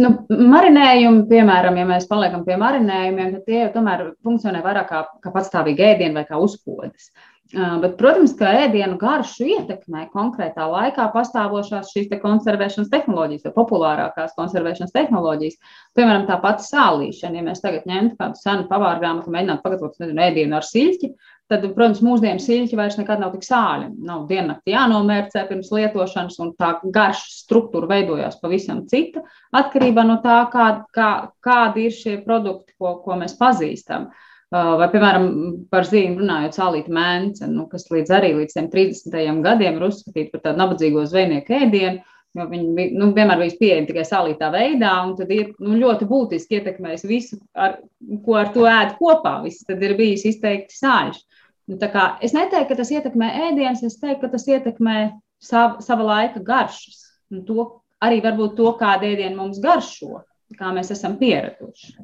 Nu, marinējumi, piemēram, ja mēs paliekam pie marinējumiem, tad tie jau tomēr funkcionē vairāk kā, kā patstāvīgi ēdieni vai kā uzkodas. Uh, Bet, protams, ka ēdienu garšu ietekmē konkrētā laikā pastāvošās šīs te konservēšanas tehnoloģijas, vai populārākās konservēšanas tehnoloģijas. Piemēram, tā pati sālīšana. Ja mēs tagad ņemtu kādu senu pavāru grāmatu, mēģinātu pagatavot nezinu, ēdienu ar siļķi, tad, protams, mūsdienu siļķi vairs nekad nav tik sāļi. Nav diennakti jānomērcē pirms lietošanas, un tā garša struktūra veidojās pavisam cita atkarībā no tā, kā, kā, kādi ir šie produkti, ko, ko mēs pazīstam. Uh, Vai, piemēram, par zīmi runājot, sālīta mēnce, nu, kas līdz arī līdz 30. gadiem ir uzskatīta par tādu nabadzīgo zvejnieku ēdienu, jo viņi nu, vienmēr bija pieejami tikai sālītā veidā, un tad ir nu, ļoti būtiski ietekmējis visu, ar, ko ar to ēd kopā. Viss tad ir bijis izteikti sāļš. Nu, es neteiktu, ka tas ietekmē ēdienas, es teiktu, ka tas ētekmē sav, sava laika garšas. To, arī varbūt to, kāda ēdiena mums garšo, kā mēs esam pieraduši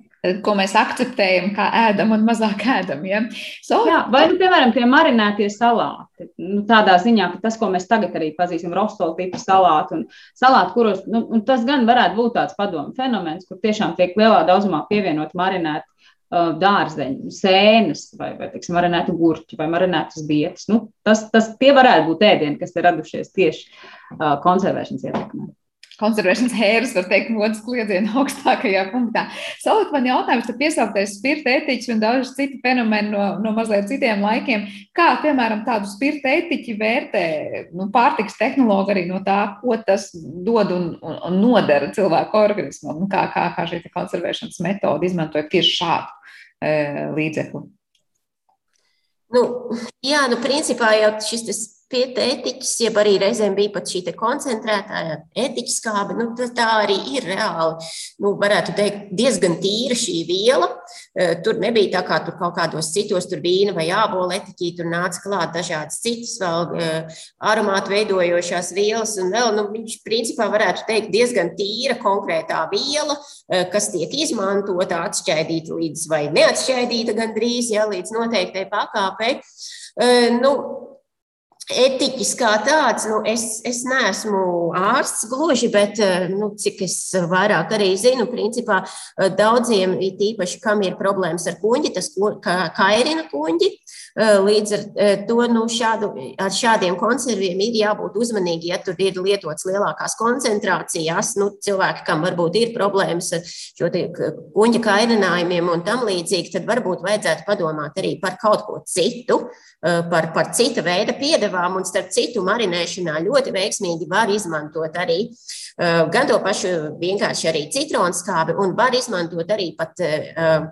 ko mēs akceptējam, kā ēdam un mazāk ēdam. Ja? So, Jā, vai, nu, piemēram, tie marinētie salāti. Nu, tādā ziņā, ka tas, ko mēs tagad arī pazīstam, rostola tipa salāti un salāti, kuros nu, tas gan varētu būt tāds padomu fenomens, kur tiešām tiek lielā daudzumā pievienot marinēti uh, dārzeņi, sēnes vai, vai tiksim, marinētu gurķi vai marinētas bietas. Nu, tas, tas tie varētu būt ēdieni, kas ir radušies tieši uh, konservēšanas ietekmē konservēšanas hēras, var teikt, modes kliedziena augstākajā punktā. Savukārt man jautājums, tad piesauktais spirta ētiķis un daudz citu fenomenu no, no mazliet citiem laikiem. Kā, piemēram, tādu spirta ētiķi vērtē nu, pārtiks tehnologi arī no tā, ko tas dod un, un, un nodara cilvēku organismam, un kā, kā, kā šī konservēšanas metode izmantojot tieši šādu e, līdzekli? Nu, jā, nu, principā jau šis pie ētiķis, jeb arī reizēm bija pat šī koncentrētā ētiķa skābe. Nu, tā arī ir reāli, nu, varētu teikt, diezgan tīra šī viela. E, tur nebija tā kā tur kaut kādos citos, tur vīna vai ābola etiķī, tur nāca klāt dažādas citas vēl e, aromātu veidojošās vielas. Un vēl, nu, viņš principā varētu teikt diezgan tīra konkrētā viela, e, kas tiek izmantota, atšķaidīta līdz vai neatšķaidīta gandrīz, ja, līdz noteiktai pakāpei. Nu, Etiķis kā tāds, nu, es, es neesmu ārsts gluži, bet eh, nu, cik es vairāk arī zinu, principā eh, daudziem, īpaši kam ir problēmas ar kuģi, tas kairina kuģi. Eh, līdz ar to nu, šādu, ar šādiem konserviem ir jābūt uzmanīgi, ja tur ir lietots lielākās koncentrācijās. Nu, cilvēki, kam varbūt ir problēmas ar šo kuģa kairinājumiem un tam līdzīgi, tad varbūt vajadzētu padomāt arī par kaut ko citu, par, par cita veida piedevām ievām, un starp citu, marinēšanā ļoti veiksmīgi var izmantot arī uh, gan to pašu vienkārši arī citronu skābi, un var izmantot arī pat uh,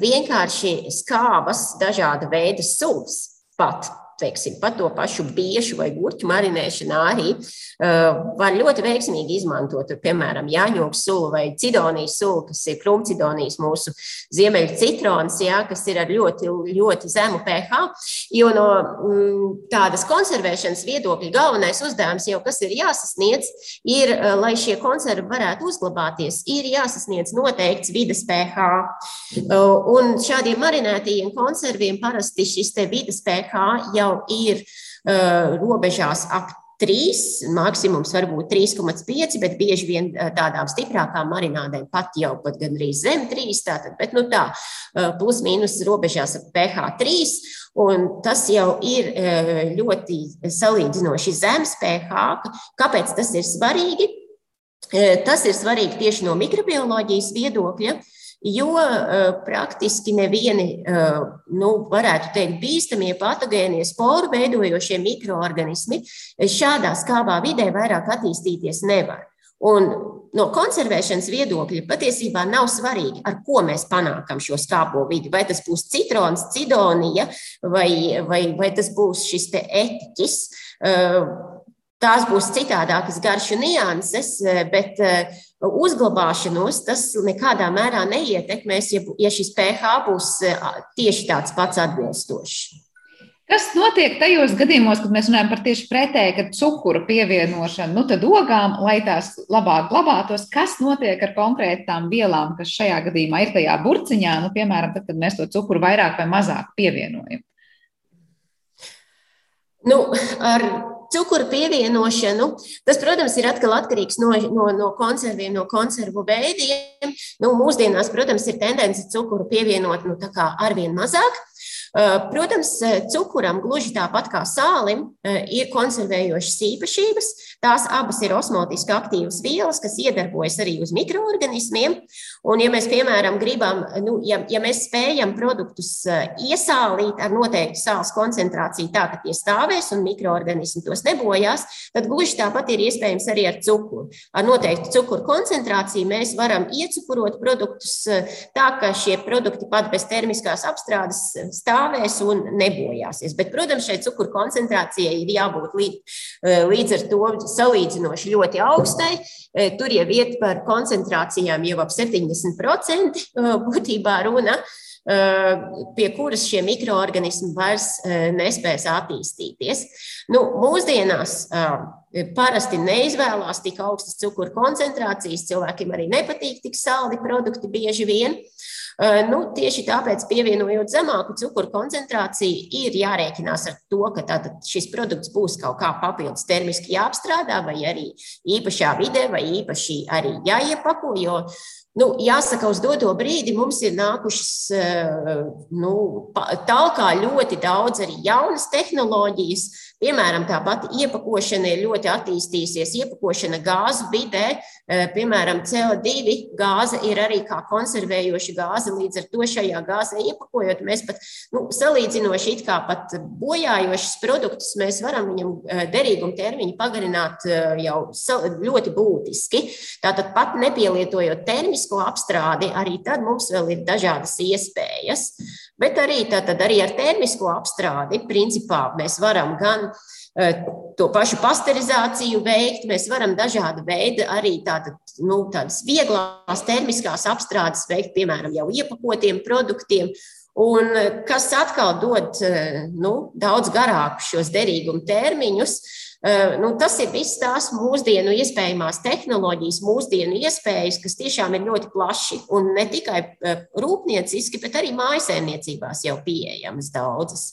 vienkārši skābas dažāda veida sūs. Pat teiksim, pat to pašu biešu vai gurķu marinēšanā arī uh, var ļoti veiksmīgi izmantot, piemēram, jāņoks sulu vai cidonijas sulu, kas ir krumcidonijas mūsu ziemeļu citrons, jā, kas ir ar ļoti, ļoti zemu pH. Jo no mm, tādas konservēšanas viedokļa galvenais uzdevums jau, kas ir jāsasniedz, ir, uh, lai šie konservi varētu uzglabāties, ir jāsasniedz noteikts vidas pH. Uh, un šādiem marinētajiem konserviem parasti šis te vidas pH jau ir uh, robežās ap 3, maksimums var būt 3,5, bet bieži vien tādām stiprākām marinādēm pat jau pat gandrīz zem 3. Tātad, bet nu tā, plus mīnus robežās ap pH 3. Un tas jau ir ļoti salīdzinoši zems pH. Kāpēc tas ir svarīgi? Tas ir svarīgi tieši no mikrobioloģijas viedokļa. Ja? Jo uh, praktiski nevieni, uh, nu, varētu teikt, bīstamie patogēnie sporu veidojošie mikroorganismi šādā skābā vidē vairāk attīstīties nevar. Un no konservēšanas viedokļa patiesībā nav svarīgi, ar ko mēs panākam šo skābo vidi. Vai tas būs citrons, cidonija, vai, vai, vai tas būs šis etiķis. Uh, Tās būs citādākas garšu nianses, bet uzglabāšanos tas nekādā mērā neietekmēs, ja, ja šis pH būs tieši tāds pats atbilstošs. Kas notiek tajos gadījumos, kad mēs runājam par tieši pretēju, kad cukura pievienošanu, nu tad ogām, lai tās labāk glabātos, kas notiek ar konkrētām vielām, kas šajā gadījumā ir tajā burciņā, nu, piemēram, tad, kad mēs to cukuru vairāk vai mazāk pievienojam? Nu, ar cukuru pievienošanu. Tas, protams, ir atkal atkarīgs no, no, no konserviem, no konservu veidiem. Nu, mūsdienās, protams, ir tendence cukuru pievienot nu, arvien mazāk. Eh, protams, eh, cukuram, gluži tāpat kā sālim, eh, ir konservējošas īpašības. Tās abas ir osmotiski aktīvas vielas, kas iedarbojas arī uz mikroorganismiem. Un, ja mēs, piemēram, gribam, nu, ja, ja mēs spējam produktus iesālīt ar noteiktu sāls koncentrāciju, tā ka tie stāvēs un mikroorganismi tos nebojās, tad gluži tāpat ir iespējams arī ar cukuru. Ar noteiktu cukuru koncentrāciju mēs varam iecukurot produktus tā, ka šie produkti pat bez termiskās apstrādes stāv stāvēs un nebojāsies. Bet, protams, šai cukuru koncentrācijai ir jābūt līdz, eh, līdz ar to salīdzinoši ļoti augstai. Eh, tur jau iet par koncentrācijām jau ap 70% eh, būtībā runa pie kuras šie mikroorganismi vairs nespēs attīstīties. Nu, mūsdienās parasti neizvēlās tik augstas cukuru koncentrācijas, cilvēkiem arī nepatīk tik saldi produkti bieži vien. Nu, tieši tāpēc, pievienojot zemāku cukuru koncentrāciju, ir jārēķinās ar to, ka šis produkts būs kaut kā papildus termiski jāapstrādā, vai arī īpašā vidē, vai īpaši arī jāiepako. Jo Nu, jāsaka, uz doto brīdi mums ir nākušas nu, tālāk ļoti daudz arī jaunas tehnoloģijas, Piemēram, tāpat iepakošana ir ļoti attīstījusies. Iepakošana gāzu vidē, eh, piemēram, CO2 gāze ir arī kā konservējoša gāze. Līdz ar to šajā gāzē iepakojot, mēs pat nu, salīdzinoši it kā pat bojājošus produktus, mēs varam viņam eh, derīguma termiņu pagarināt eh, jau ļoti būtiski. Tātad pat nepielietojot termisko apstrādi, arī tad mums vēl ir dažādas iespējas. Bet arī, tātad, arī ar termisko apstrādi, principā, mēs varam gan to pašu pasterizāciju veikt, mēs varam dažādu veidu arī tātad, nu, tādas vieglās termiskās apstrādes veikt, piemēram, jau iepakotiem produktiem. Un eh, kas atkal dod eh, nu, daudz garākus šos derīguma termiņus, Eh, nu, tas ir viss tās mūsdienu iespējamās tehnoloģijas, mūsdienu iespējas, kas tiešām ir ļoti plaši un ne tikai eh, rūpnieciski, bet arī mājasēmniecībās jau pieejamas daudzas.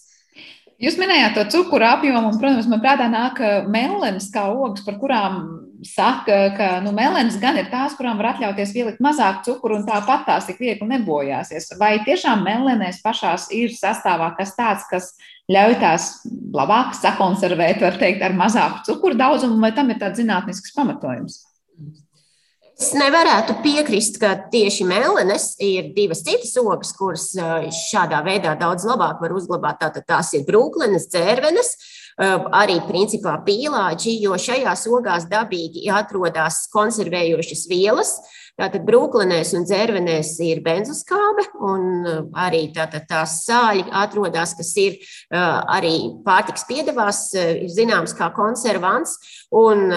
Jūs minējāt to cukuru apjomu, un, protams, man prātā nāk eh, melnas kā ogas, par kurām saka, ka nu, melnas gan ir tās, kurām var atļauties ielikt mazāk cukuru, un tāpat tās tik viegli nebojāsies. Vai tiešām melnēs pašās ir sastāvā kas tāds, kas ļauj tās labāk sakonservēt, var teikt, ar mazāku cukuru daudzumu, vai tam ir tāds zinātnisks pamatojums? Es nevarētu piekrist, ka tieši melnas ir divas citas ogas, kuras šādā veidā daudz labāk var uzglabāt. Tātad tās ir brūklenes, dzērvenes, arī principā pīlāģi, jo šajās ogās dabīgi atrodas konservējošas vielas, Tātad brūklenēs un dzērvenēs ir benzoskābe, un arī tātad tās sāļi atrodas, kas ir arī pārtiks piedevās, ir zināms kā konservants, un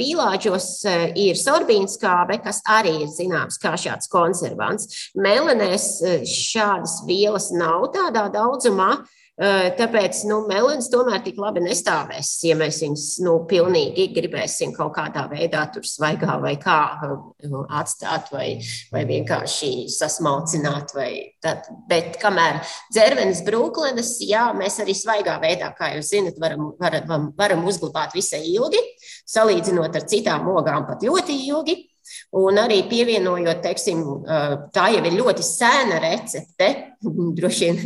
pīlāģos ir sorbīnskābe, kas arī ir zināms kā šāds konservants. Melenēs šādas vielas nav tādā daudzumā, Tāpēc nu, melns tomēr tik labi nestāvēs, ja mēs viņus nu, pilnīgi gribēsim kaut kādā veidā tur svaigā vai kā atstāt, vai, vai vienkārši sasmalcināt. Vai tad. Bet kamēr dzervenes brūklenes, jā, mēs arī svaigā veidā, kā jūs zinat, varam, varam, varam uzglabāt visai ilgi, salīdzinot ar citām ogām pat ļoti ilgi. Un arī pievienojot, teiksim, tā jau ir ļoti sena recepte. Droši vien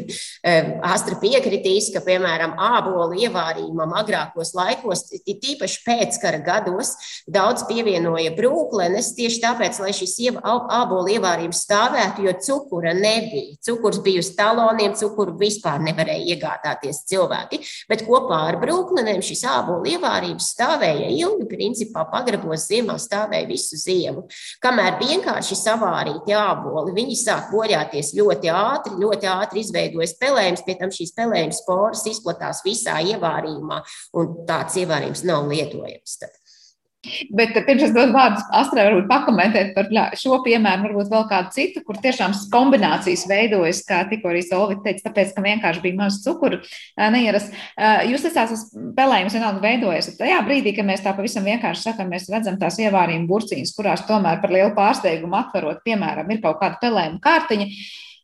Astra piekritīs, ka, piemēram, ābolu ievārījumam agrākos laikos, tīpaši pēckara gados, daudz pievienoja brūklenes tieši tāpēc, lai šis ābolu ievārījums stāvētu, jo cukura nebija. Cukurs bija uz taloniem, cukuru vispār nevarēja iegādāties cilvēki. Bet kopā ar brūklenēm šis ābolu ievārījums stāvēja ilgi, principā pagrabos ziemā stāvēja visu ziemu. Kamēr vienkārši savārīti āboli, viņi sāk bojāties ļoti ātri, ļoti ātri izveidojas pelējums, pie tam šīs pelējuma sporas izplatās visā ievārījumā, un tāds ievārījums nav lietojams. Tad. Bet pirms es dodu vārdu Astrai, varbūt pakomentēt par šo piemēru, varbūt vēl kādu citu, kur tiešām kombinācijas veidojas, kā tikko arī Solvita teica, tāpēc, ka vienkārši bija maz cukuru neieras. Jūs esat spēlējums vienalga veidojas. Tajā brīdī, kad mēs tā pavisam vienkārši sakam, mēs redzam tās ievārījuma burciņas, kurās tomēr par lielu pārsteigumu atverot, piemēram, ir kaut kāda pelējuma kārtiņa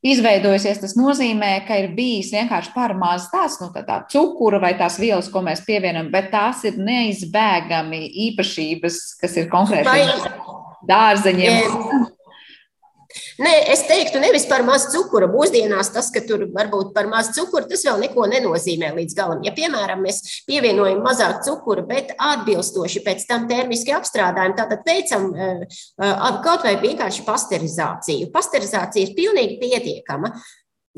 izveidojusies, tas nozīmē, ka ir bijis vienkārši par maz tās nu, tā cukura vai tās vielas, ko mēs pievienam, bet tās ir neizbēgami īpašības, kas ir konkrēti dārzeņiem. Nē, es teiktu, nevis par maz cukura. Mūsdienās tas, ka tur varbūt par maz cukura, tas vēl neko nenozīmē līdz galam. Ja, piemēram, mēs pievienojam mazāk cukura, bet atbilstoši pēc tam termiski apstrādājam, tad veicam eh, eh, kaut vai vienkārši pasterizāciju. Pasterizācija ir pilnīgi pietiekama.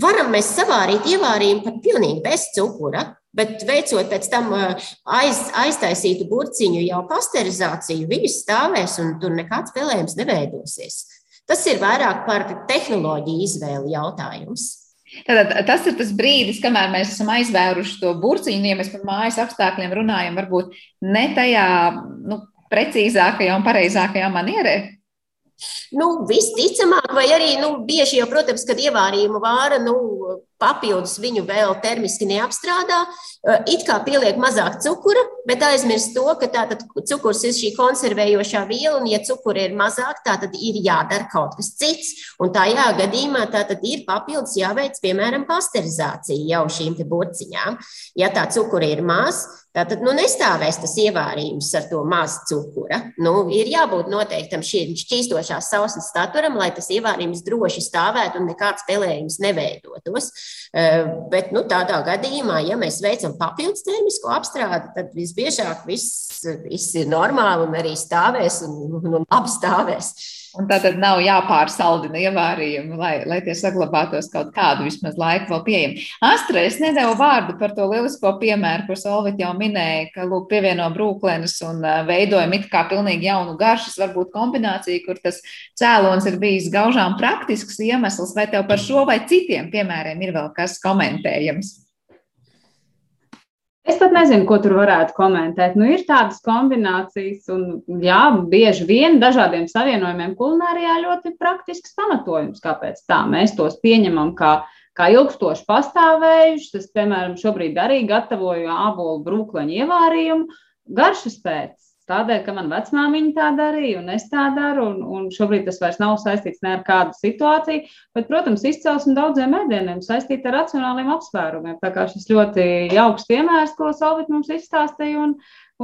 Varam mēs savārīt ievārījumu pat pilnīgi bez cukura, bet veicot pēc tam eh, aiz, aiztaisītu burciņu jau pasterizāciju, viņas stāvēs un tur nekāds pelējums neveidosies. Tas ir vairāk par tehnoloģiju izvēli jautājums. Tātad, tas ir tas brīdis, kamēr mēs esam aizvēruši to burciņu, ja mēs par mājas apstākļiem runājam, varbūt ne tajā nu, precīzākajā un pareizākajā manierē. Nu, visticamāk, vai arī nu, bieži jau, protams, kad ievārījuma vāra nu, papildus viņu vēl termiski neapstrādā, it kā pieliek mazāk cukura, bet aizmirst to, ka tātad cukurs ir šī konservējošā viela, un ja cukura ir mazāk, tātad ir jādara kaut kas cits. Un tajā gadījumā tātad ir papildus jāveic, piemēram, pasterizācija jau šīm te burciņām. Ja tā cukura ir maz, Tātad nu, nestāvēs tas ievārījums ar to mazu cukura. Nu, ir jābūt noteiktam šīm šķīstošās sausas staturam, lai tas ievārījums droši stāvētu un nekāds pelējums neveidotos. Bet nu, tādā gadījumā, ja mēs veicam papildus termisko apstrādi, tad visbiežāk viss, viss ir normāli un arī stāvēs un, un labi stāvēs. Un tā tad nav jāpārsaldina ievārījumi, lai, lai tie saglabātos kaut kādu vismaz laiku vēl pieejami. Astra, es nedevu vārdu par to lielisko piemēru, ko Solvit jau minēja, ka, lūk, pievieno brūklenes un veidojam it kā pilnīgi jaunu garšas, varbūt kombināciju, kur tas cēlons ir bijis gaužām praktisks iemesls, vai tev par šo vai citiem piemēriem ir vēl kas komentējams? Es pat nezinu, ko tur varētu komentēt. Nu, ir tādas kombinācijas, un jā, bieži vien dažādiem savienojumiem kulinārijā ļoti praktisks pamatojums, kāpēc tā mēs tos pieņemam kā, kā ilgstoši pastāvējušus. Es, piemēram, šobrīd arī gatavoju ābolu brūkleņu ievārījumu garšas pēc. Tādēļ, ka man vecmāmiņa tā darīja, un es tā daru, un, un šobrīd tas vairs nav saistīts ne ar kādu situāciju, bet, protams, izcelsme daudziem ēdieniem saistīta ar racionāliem apsvērumiem. Tā kā šis ļoti jauks piemērs, ko Salvit mums izstāstīja, un,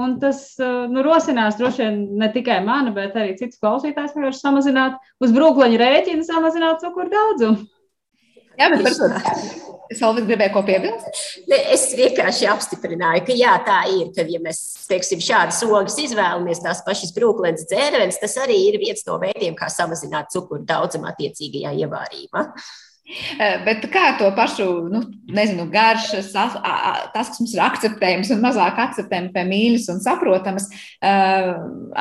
un tas nu, rosinās droši vien ne tikai mani, bet arī citus klausītājus vienkārši samazināt uz brūkleņa rēķina, samazināt cukuru daudzumu. Jā, bet par to Salvis gribēja ko piebilst? Es vienkārši apstiprināju, ka jā, tā ir. Kad ja mēs teiksim, šādas ogas izvēlamies, tās pašas brūklēnas dzērvenes, tas arī ir viens no veidiem, kā samazināt cukuru daudzumu attiecīgajā ievārījumā. Eh, bet kā to pašu, nu, nezinu, garšas, tas, kas mums ir akceptējams un mazāk akceptējams, pie mīļas un saprotamas. Eh,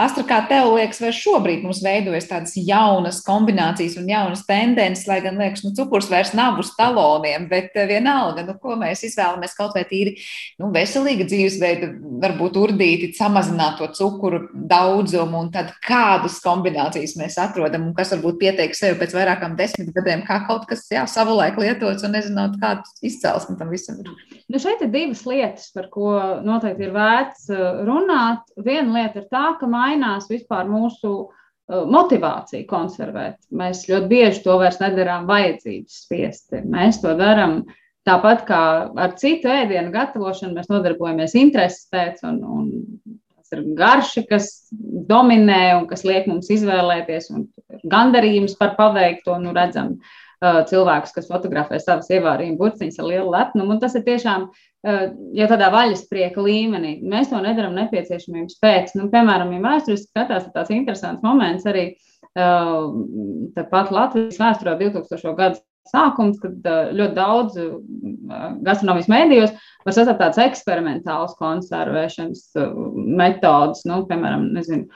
Astra, kā tev liekas, vai šobrīd mums veidojas tādas jaunas kombinācijas un jaunas tendences, lai gan, liekas, nu, cukurs vairs nav uz taloniem, bet eh, vienalga, nu, ko mēs izvēlamies kaut vai tīri, nu, veselīga dzīvesveida, varbūt urdīti, samazināt to cukuru daudzumu un tad kādas kombinācijas mēs atrodam un kas varbūt pietiek sevi pēc vairākām desmit gadiem kā kaut kas jā, savulaik lietots un nezinot, kāda izcelsme tam visam ir. Nu šeit ir divas lietas, par ko noteikti ir vērts uh, runāt. Viena lieta ir tā, ka mainās vispār mūsu uh, motivācija konservēt. Mēs ļoti bieži to vairs nedarām vajadzības spiesti. Mēs to darām tāpat kā ar citu ēdienu gatavošanu, mēs nodarbojamies intereses pēc un, un tas ir garši, kas dominē un kas liek mums izvēlēties, un gandarījums par paveikto. Nu, redzam, cilvēkus, kas fotografē savas ievārījuma burciņas ar lielu lepnumu. Tas ir tiešām jau tādā vaļasprieka līmenī. Mēs to nedaram nepieciešamības pēc. Nu, piemēram, ja vēsturiski skatās, tāds interesants moments arī tāpat Latvijas vēsturē 2000. gadu sākums, kad ļoti daudz gastronomijas mēdījos var sastāvēt tādas eksperimentālas konservēšanas metodas, nu, piemēram, nezinu,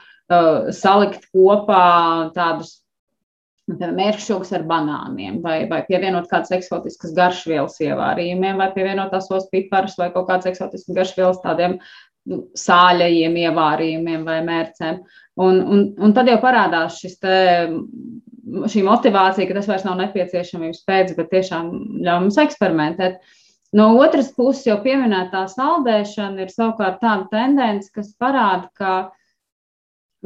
salikt kopā tādus mērķšķūks ar banāniem, vai, vai pievienot kādas eksotiskas garšvielas ievārījumiem, vai pievienot asos piparus, vai kaut kādas eksotiskas garšvielas tādiem nu, sāļajiem ievārījumiem vai mērcēm. Un, un, un tad jau parādās šis te, šī motivācija, ka tas vairs nav nepieciešamības pēc, bet tiešām ļauj mums eksperimentēt. No otras puses, jau pieminētā saldēšana ir savukārt tāda tendence, kas parāda, ka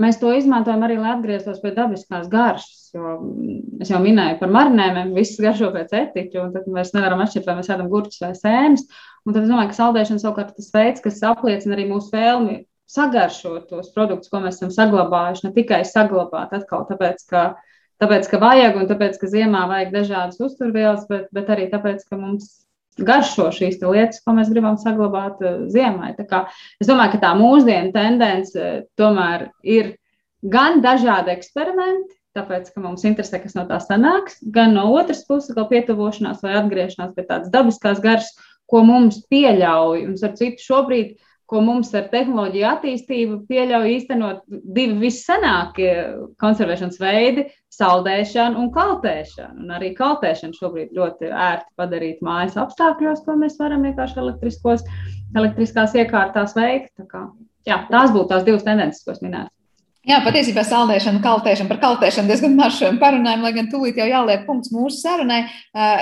Mēs to izmantojam arī, lai atgrieztos pie dabiskās garšas. Mm, es jau minēju par marinējumiem, viss garšo pēc etiķa, un tad mēs nevaram atšķirt, vai mēs ēdam gurķus vai sēnes. Un tad es domāju, ka saldēšana savukārt ir tas veids, kas apliecina arī mūsu vēlmi sagaršot tos produktus, ko mēs esam saglabājuši. Ne tikai saglabāt atkal, tāpēc, ka, tāpēc, ka vajag, un tāpēc, ka ziemā vajag dažādas uzturvielas, bet, bet arī tāpēc, ka mums garšo šīs lietas, ko mēs gribam saglabāt eh, ziemai. Es domāju, ka tā mūsdienu tendence eh, tomēr ir gan dažādi eksperimenti, tāpēc, ka mums interesē, kas no tā sanāks, gan no otras puses, kā pietuvošanās vai atgriešanās pie tādas dabiskās garšas, ko mums pieļauj. Un, ar citu, šobrīd ko mums ar tehnoloģiju attīstību pieļauj īstenot divi vissenākie konservēšanas veidi - saldēšana un kaltēšana. Un arī kaltēšana šobrīd ļoti ērti padarīt mājas apstākļos, ko mēs varam vienkārši elektriskās iekārtās veikt. Tā kā, jā, tās būtu tās divas tendences, ko es minēju. Jā, patiesībā saldēšana, kaltēšana par kaltēšanu diezgan maz šiem parunājumiem, lai gan tūlīt jau jāliek punkts mūsu sarunai.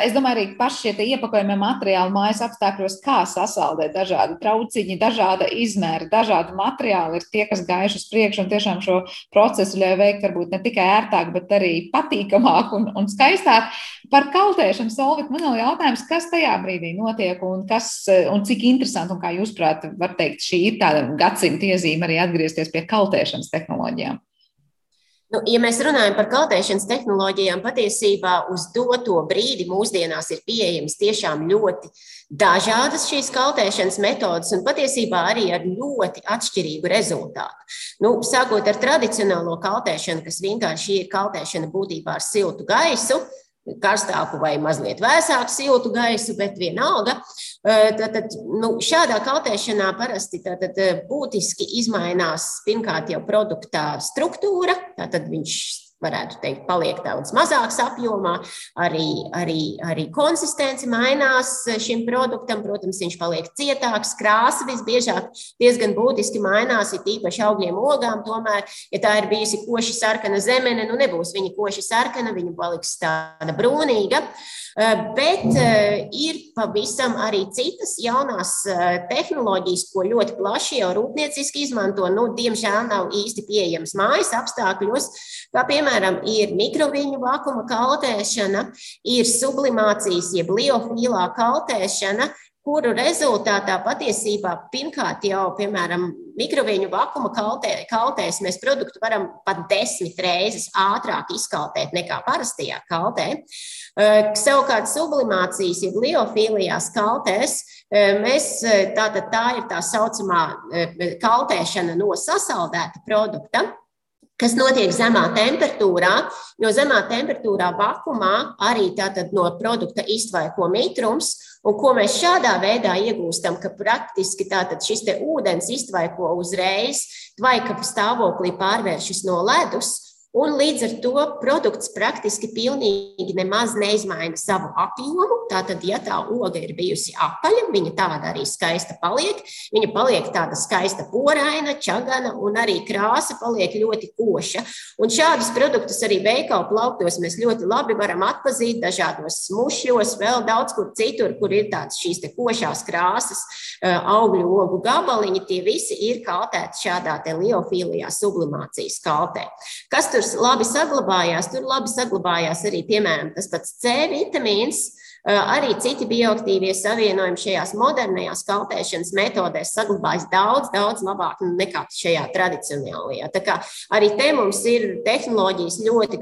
Es domāju, arī paši šie iepakojumie materiāli mājas apstākļos, kā sasaldēt dažādi trauciņi, dažāda izmēra, dažādi materiāli ir tie, kas gājuši uz priekšu un tiešām šo procesu ļauj veikt varbūt ne tikai ērtāk, bet arī patīkamāk un, un skaistāk. Par kaltēšanu, Solvit, man vēl jautājums, kas tajā brīdī notiek un, kas, un cik interesanti un kā jūs prāt, var teikt, šī ir tāda gadsimta iezīme arī atgriezties pie kaltēšanas tehnoloģijas tehnoloģijām? Nu, ja mēs runājam par kaltēšanas tehnoloģijām, patiesībā uz doto brīdi mūsdienās ir pieejamas tiešām ļoti dažādas šīs kaltēšanas metodes, un patiesībā arī ar ļoti atšķirīgu rezultātu. Nu, sākot ar tradicionālo kaltēšanu, kas vienkārši ir kaltēšana būtībā ar siltu gaisu, karstāku vai mazliet vēsāku siltu gaisu, bet vienalga. Tātad, nu, šādā kaltēšanā parasti tātad, būtiski izmainās pirmkārt jau produktā struktūra, tātad viņš varētu teikt, paliek daudz mazāks apjomā. Arī, arī, arī konsistence mainās šim produktam. Protams, viņš paliek cietāks, krāsa visbiežāk diezgan būtiski mainās, ir tīpaši augļiem ogām. Tomēr, ja tā ir bijusi koši sarkana zemene, nu nebūs viņa koši sarkana, viņa paliks tāda brūnīga. Eh, bet eh, ir pavisam arī citas jaunās eh, tehnoloģijas, ko ļoti plaši jau rūpnieciski izmanto. Nu, diemžēl nav īsti pieejamas mājas apstākļos, kā piemēram ir mikroviņu vakuma kaltēšana, ir sublimācijas jeb liofīlā kaltēšana, kuru rezultātā patiesībā pirmkārt jau, piemēram, mikroviņu vakuma kaltē, kaltēs mēs produktu varam pat desmit reizes ātrāk izkaltēt nekā parastajā kaltē. Savukārt sublimācijas, jeb liofīlijās kaltēs, mēs, tātad tā ir tā saucamā kaltēšana no sasaldēta produkta kas notiek zemā temperatūrā, jo zemā temperatūrā vakumā arī no produkta iztvaiko mitrums. Un ko mēs šādā veidā iegūstam, ka praktiski šis ūdens iztvaiko uzreiz, tvaika stāvoklī pārvēršas no ledus. Un līdz ar to produkts praktiski pilnīgi nemaz neizmaina savu apjomu. Tātad, ja tā oga ir bijusi apaļa, viņa tāda arī skaista paliek. Viņa paliek tāda skaista poraina, čagana un arī krāsa paliek ļoti koša. Un šādus produktus arī veikalu plauktos mēs ļoti labi varam atpazīt dažādos smušļos, vēl daudz kur citur, kur ir tādas šīs košās krāsas, augļu ogu gabaliņi. Tie visi ir kaltēti šādā liofīlijā sublimācijas kaltē. Kas tur tur labi saglabājās, tur labi saglabājās arī, piemēram, tas pats C vitamīns. Arī citi bioaktīvie savienojumi šajās modernajās kaltēšanas metodēs saglabājas daudz, daudz labāk nekā šajā tradicionālajā. Tā kā arī te mums ir tehnoloģijas ļoti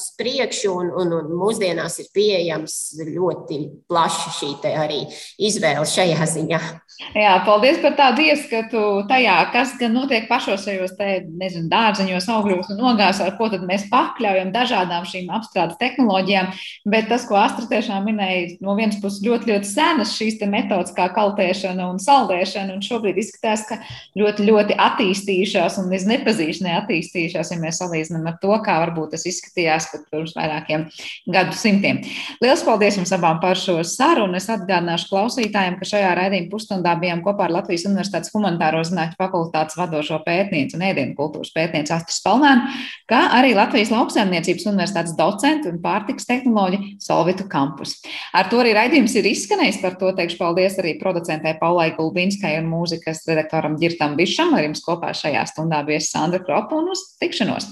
uz priekšu, un, un, un mūsdienās ir pieejams ļoti plaša šī arī izvēle šajā ziņā. Jā, paldies par tādu ieskatu tajā, kas gan notiek pašos šajos te, nezinu, dārzeņos, augļos un ogās, ar ko tad mēs pakļaujam dažādām šīm apstrādes tehnoloģijām. Bet tas, ko Astra tiešām minēja, no vienas puses ļoti, ļoti senas šīs metodas, kā kaltēšana un saldēšana, un šobrīd izskatās, ka ļoti, ļoti attīstījušās un līdz nepazīšanai attīstījušās, ja mēs salīdzinām ar to, kā varbūt tas izskatījās pat pirms vairākiem gadu simtiem. Lielas paldies jums abām par šo sarunu. Es atgādināšu klausītājiem, ka šajā raidījuma pusstundā stundā bijām kopā ar Latvijas Universitātes humanitāro zinātņu fakultātes vadošo pētnieci un ēdienu kultūras pētnieci Astu Spalmēnu, kā arī Latvijas lauksaimniecības universitātes docentu un pārtiks tehnoloģi Solvitu kampus. Ar to arī raidījums ir izskanējis. Par to teikšu paldies arī producentē Paulai Gulbinskai un mūzikas redaktoram Girtam Bišam. Ar jums kopā šajā stundā bija Sandra Kropa un uz tikšanos!